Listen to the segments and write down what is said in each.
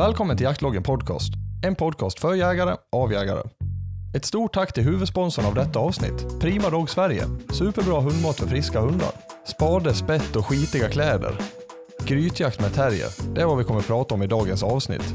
Välkommen till Jaktloggen Podcast. En podcast för jägare, av jägare. Ett stort tack till huvudsponsorn av detta avsnitt, Prima Dog Sverige. Superbra hundmat för friska hundar. Spade, spett och skitiga kläder. Grytjakt med terrier, det är vad vi kommer att prata om i dagens avsnitt.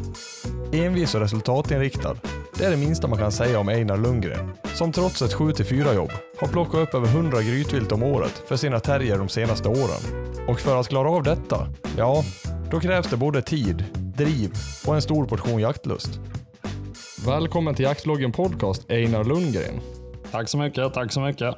Envis och resultatinriktad, det är det minsta man kan säga om Einar Lundgren, som trots ett 7-4 jobb har plockat upp över 100 grytvilt om året för sina terrier de senaste åren. Och för att klara av detta, ja, då krävs det både tid, driv och en stor portion jaktlust. Välkommen till Jaktloggen Podcast, Einar Lundgren. Tack så mycket, tack så mycket.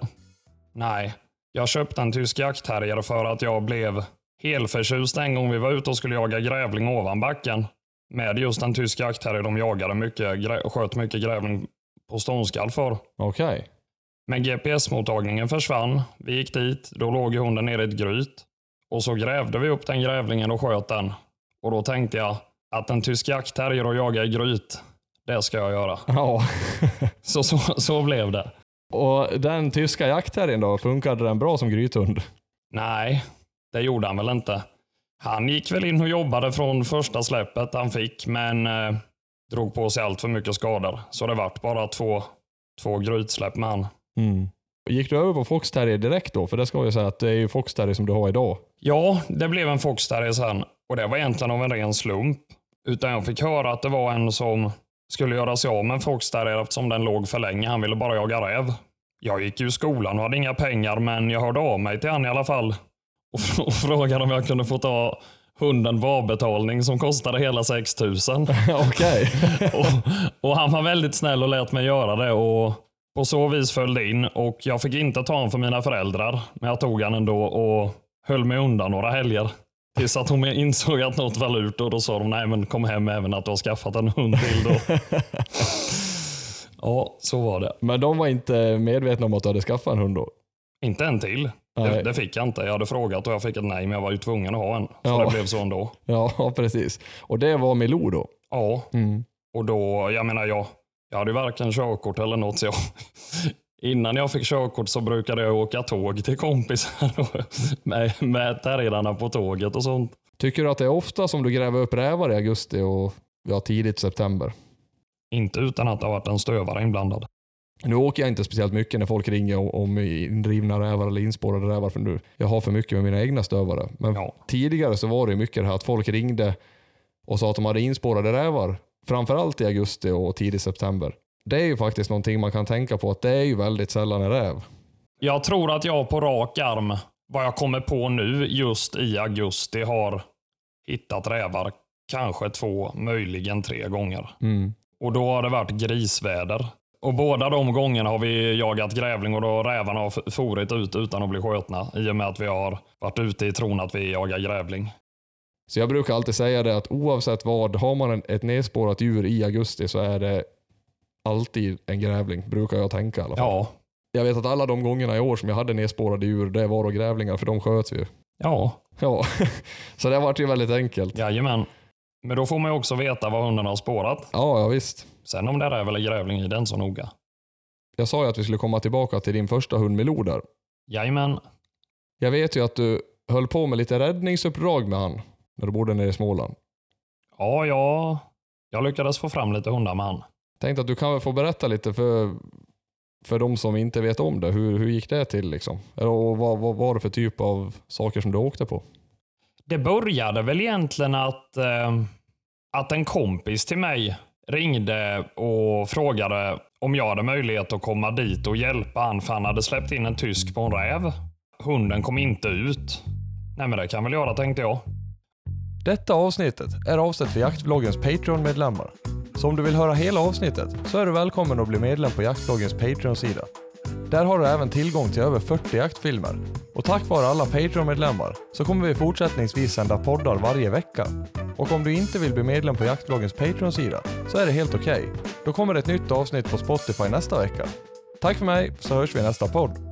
Nej, jag köpte en tysk jaktterrier för att jag blev helförtjust en gång vi var ute och skulle jaga grävling ovan backen. Med just en tysk jaktterrier de jagade mycket, sköt mycket grävling på ståndskall för. Okej. Okay. Men GPS-mottagningen försvann. Vi gick dit, då låg hunden nere i ett gryt. Och så grävde vi upp den grävlingen och sköt den. Och då tänkte jag att en tysk jaktterrier och jaga i gryt, det ska jag göra. Ja. så, så, så blev det. Och den tyska jaktterriern då, funkade den bra som grythund? Nej, det gjorde han väl inte. Han gick väl in och jobbade från första släppet han fick, men eh, drog på sig allt för mycket skador. Så det vart bara två, två grytsläpp med han. Mm. Gick du över på foxterrier direkt då? För det ska jag säga att det är ju foxterrier som du har idag. Ja, det blev en foxterrier sen. Och det var egentligen av en ren slump. Utan jag fick höra att det var en som skulle göra sig av med en foxterrier eftersom den låg för länge. Han ville bara jaga räv. Jag gick ju i skolan och hade inga pengar, men jag hörde av mig till han i alla fall. Och, och frågade om jag kunde få ta hunden på avbetalning som kostade hela 6000. Okej. och, och han var väldigt snäll och lät mig göra det. Och på så vis föll det in och jag fick inte ta honom för mina föräldrar. Men jag tog han ändå och höll mig undan några helger. Tills att hon insåg att något var lurt och då sa de nej men kom hem även att du har skaffat en hund till då. ja, så var det. Men de var inte medvetna om att du hade skaffat en hund då? Inte en till. Det, det, fick jag inte. Jag hade frågat och jag fick ett nej, men jag var ju tvungen att ha en. Så ja. det blev så ändå. Ja, precis. Och det var Milou då? Ja. Mm. Och då, jag menar, jag, jag hade varken körkort eller något. Så jag, innan jag fick körkort så brukade jag åka tåg till kompisar med, med terrirarna på tåget och sånt. Tycker du att det är ofta som du gräver upp rävar i augusti och ja, tidigt september? Inte utan att det har varit en stövare inblandad. Nu åker jag inte speciellt mycket när folk ringer om indrivna rävar eller inspårade rävar, för nu, jag har för mycket med mina egna stövare. Men ja. tidigare så var det mycket det här att folk ringde och sa att de hade inspårade rävar Framförallt i augusti och tidig september. Det är ju faktiskt någonting man kan tänka på att det är ju väldigt sällan en räv. Jag tror att jag på rak arm, vad jag kommer på nu just i augusti, har hittat rävar kanske två, möjligen tre gånger. Mm. Och då har det varit grisväder. Och båda de gångerna har vi jagat grävling och då har rävarna forit ut utan att bli skjutna. I och med att vi har varit ute i tron att vi jagar grävling. Så jag brukar alltid säga det att oavsett vad, har man ett nedspårat djur i augusti så är det alltid en grävling, brukar jag tänka i alla fall. Ja. Jag vet att alla de gångerna i år som jag hade nedspårade djur, det var då grävlingar, för de sköts ju. Ja. Ja, så det varit ju väldigt enkelt. Jajamän. Men då får man ju också veta vad hunden har spårat. Ja, ja visst. Sen om det är räv eller grävling i den så noga. Jag sa ju att vi skulle komma tillbaka till din första hund Milou där. Jajamän. Jag vet ju att du höll på med lite räddningsuppdrag med han när du bodde nere i Småland? Ja, ja, jag lyckades få fram lite hundar med han. Tänkte att du kan väl få berätta lite för, för de som inte vet om det. Hur, hur gick det till? Liksom? Och vad, vad var det för typ av saker som du åkte på? Det började väl egentligen att, eh, att en kompis till mig ringde och frågade om jag hade möjlighet att komma dit och hjälpa han, för han hade släppt in en tysk på en räv. Hunden kom inte ut. Nej men det kan väl göra, tänkte jag. Detta avsnittet är avsett för jaktvloggens Patreon-medlemmar. Så om du vill höra hela avsnittet så är du välkommen att bli medlem på Jaktbloggens Patreon-sida. Där har du även tillgång till över 40 jaktfilmer. Och tack vare alla Patreon-medlemmar så kommer vi fortsättningsvis sända poddar varje vecka. Och om du inte vill bli medlem på Jaktbloggens Patreon-sida så är det helt okej. Okay. Då kommer ett nytt avsnitt på Spotify nästa vecka. Tack för mig så hörs vi i nästa podd.